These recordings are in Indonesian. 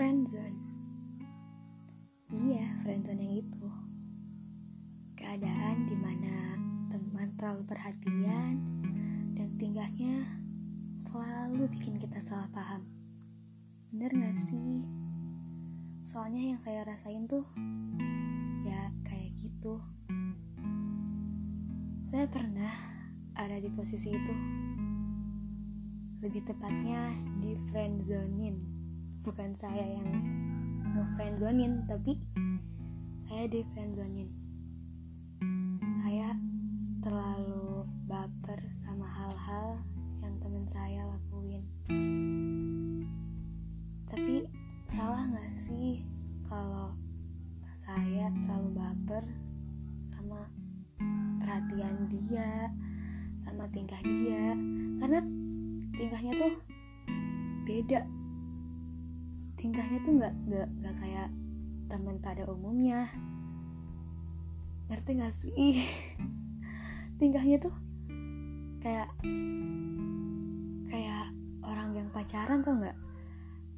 Friendzone Iya, friendzone yang itu. Keadaan di mana teman terlalu perhatian Dan tingkahnya selalu bikin kita salah paham. Bener gak sih? Soalnya yang saya rasain tuh Ya kayak gitu. Saya pernah ada di posisi itu. Lebih tepatnya di friendzonin bukan saya yang ngefriendzonin tapi saya di friendzonin saya terlalu baper sama hal-hal yang teman saya lakuin. Tapi salah nggak sih kalau saya terlalu baper sama perhatian dia sama tingkah dia? Karena tingkahnya tuh beda tingkahnya tuh nggak nggak nggak kayak teman pada umumnya. Ngerti gak sih? Tingkahnya tuh kayak kayak orang yang pacaran tau nggak?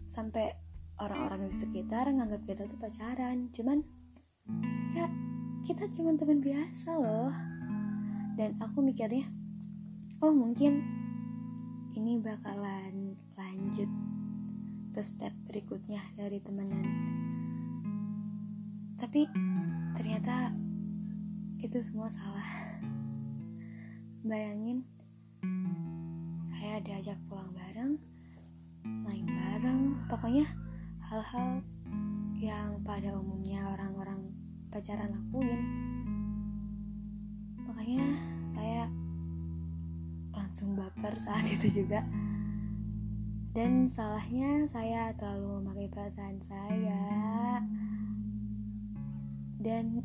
Sampai orang-orang di sekitar nganggap kita tuh pacaran. Cuman ya kita cuma teman biasa loh. Dan aku mikirnya oh mungkin ini bakalan lanjut ke step berikutnya dari temenan. Tapi ternyata itu semua salah. Bayangin saya diajak pulang bareng main bareng pokoknya hal-hal yang pada umumnya orang-orang pacaran lakuin. Makanya saya langsung baper saat itu juga dan salahnya saya terlalu memakai perasaan saya. Dan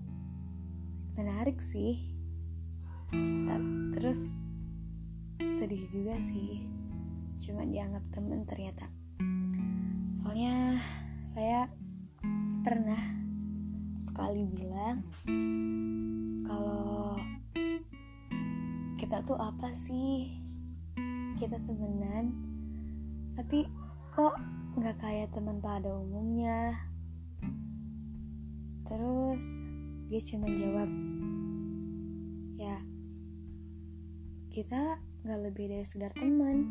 menarik sih. Terus sedih juga sih. Cuma dianggap temen ternyata. Soalnya saya pernah sekali bilang kalau kita tuh apa sih? Kita temenan tapi kok nggak kayak teman pada umumnya? Terus dia cuma jawab ya kita nggak lebih dari sekedar teman.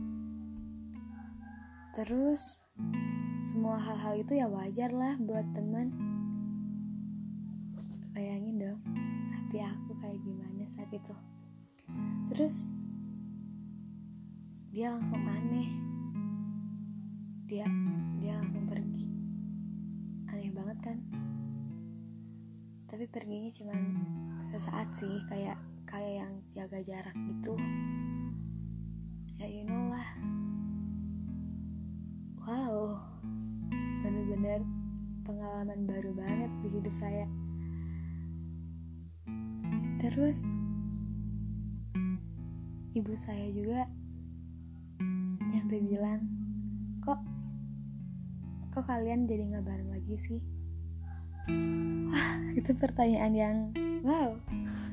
Terus semua hal-hal itu ya wajar lah buat teman. Bayangin dong hati aku kayak gimana saat itu. Terus dia langsung aneh dia dia langsung pergi. Aneh banget kan? Tapi perginya cuman sesaat sih kayak kayak yang jaga jarak gitu. Ya you know lah. Wow. Bener-bener pengalaman baru banget di hidup saya. Terus ibu saya juga nyampe bilang kok kok kalian jadi nggak bareng lagi sih? Wah itu pertanyaan yang wow.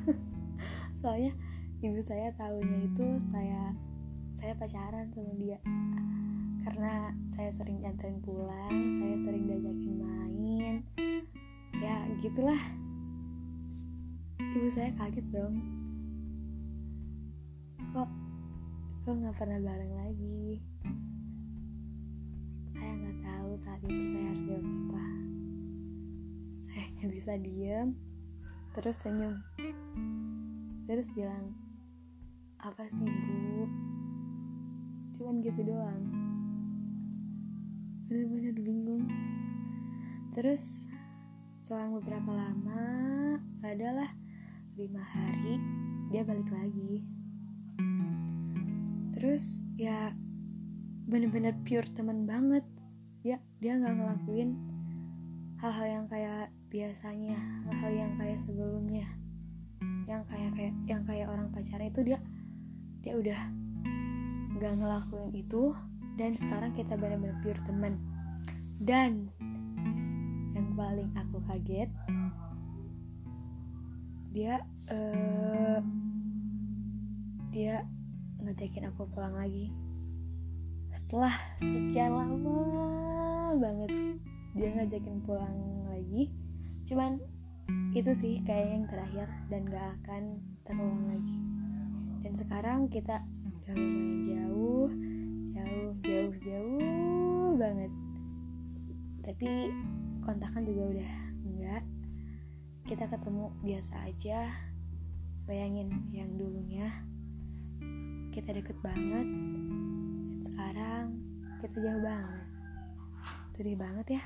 Soalnya ibu saya tahunya itu saya saya pacaran sama dia. Karena saya sering nganterin pulang saya sering diajakin main. Ya gitulah. Ibu saya kaget dong. Kok kok nggak pernah bareng lagi? Saya nggak tahu itu saya harus jawab apa? Saya nggak bisa diem. Terus senyum. Terus bilang apa sih bu? Cuman gitu doang. Bener-bener bingung. Terus selang beberapa lama adalah lima hari dia balik lagi. Terus ya bener-bener pure teman banget ya dia nggak ngelakuin hal-hal yang kayak biasanya hal-hal yang kayak sebelumnya. Yang kayak kayak yang kayak orang pacaran itu dia dia udah nggak ngelakuin itu dan sekarang kita benar-benar pure teman. Dan yang paling aku kaget dia uh, dia ngajakin aku pulang lagi. Setelah sekian banget dia ngajakin pulang lagi. Cuman itu sih kayak yang terakhir dan gak akan terulang lagi. Dan sekarang kita udah lumayan jauh jauh jauh jauh banget. Tapi kontakan juga udah enggak. Kita ketemu biasa aja. Bayangin yang dulunya. Kita deket banget. Dan sekarang kita jauh banget sedih banget ya